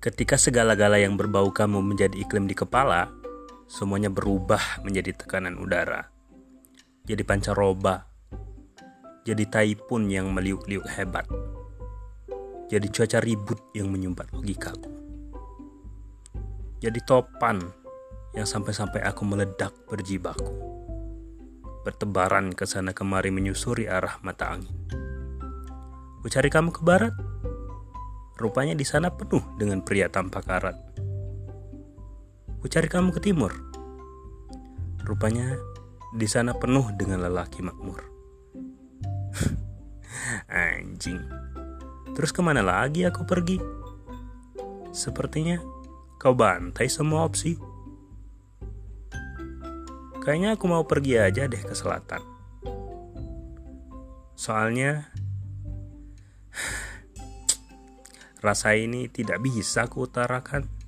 Ketika segala-gala yang berbau kamu menjadi iklim di kepala, semuanya berubah menjadi tekanan udara. Jadi pancaroba. Jadi taipun yang meliuk-liuk hebat. Jadi cuaca ribut yang menyumbat logikaku. Jadi topan yang sampai-sampai aku meledak berjibaku. Bertebaran ke sana kemari menyusuri arah mata angin. Ku kamu ke barat, Rupanya di sana penuh dengan pria tanpa karat. Ku cari kamu ke timur. Rupanya di sana penuh dengan lelaki makmur. Anjing. Terus ke mana lagi aku pergi? Sepertinya kau bantai semua opsi. Kayaknya aku mau pergi aja deh ke selatan. Soalnya Rasa ini tidak bisa kuutarakan.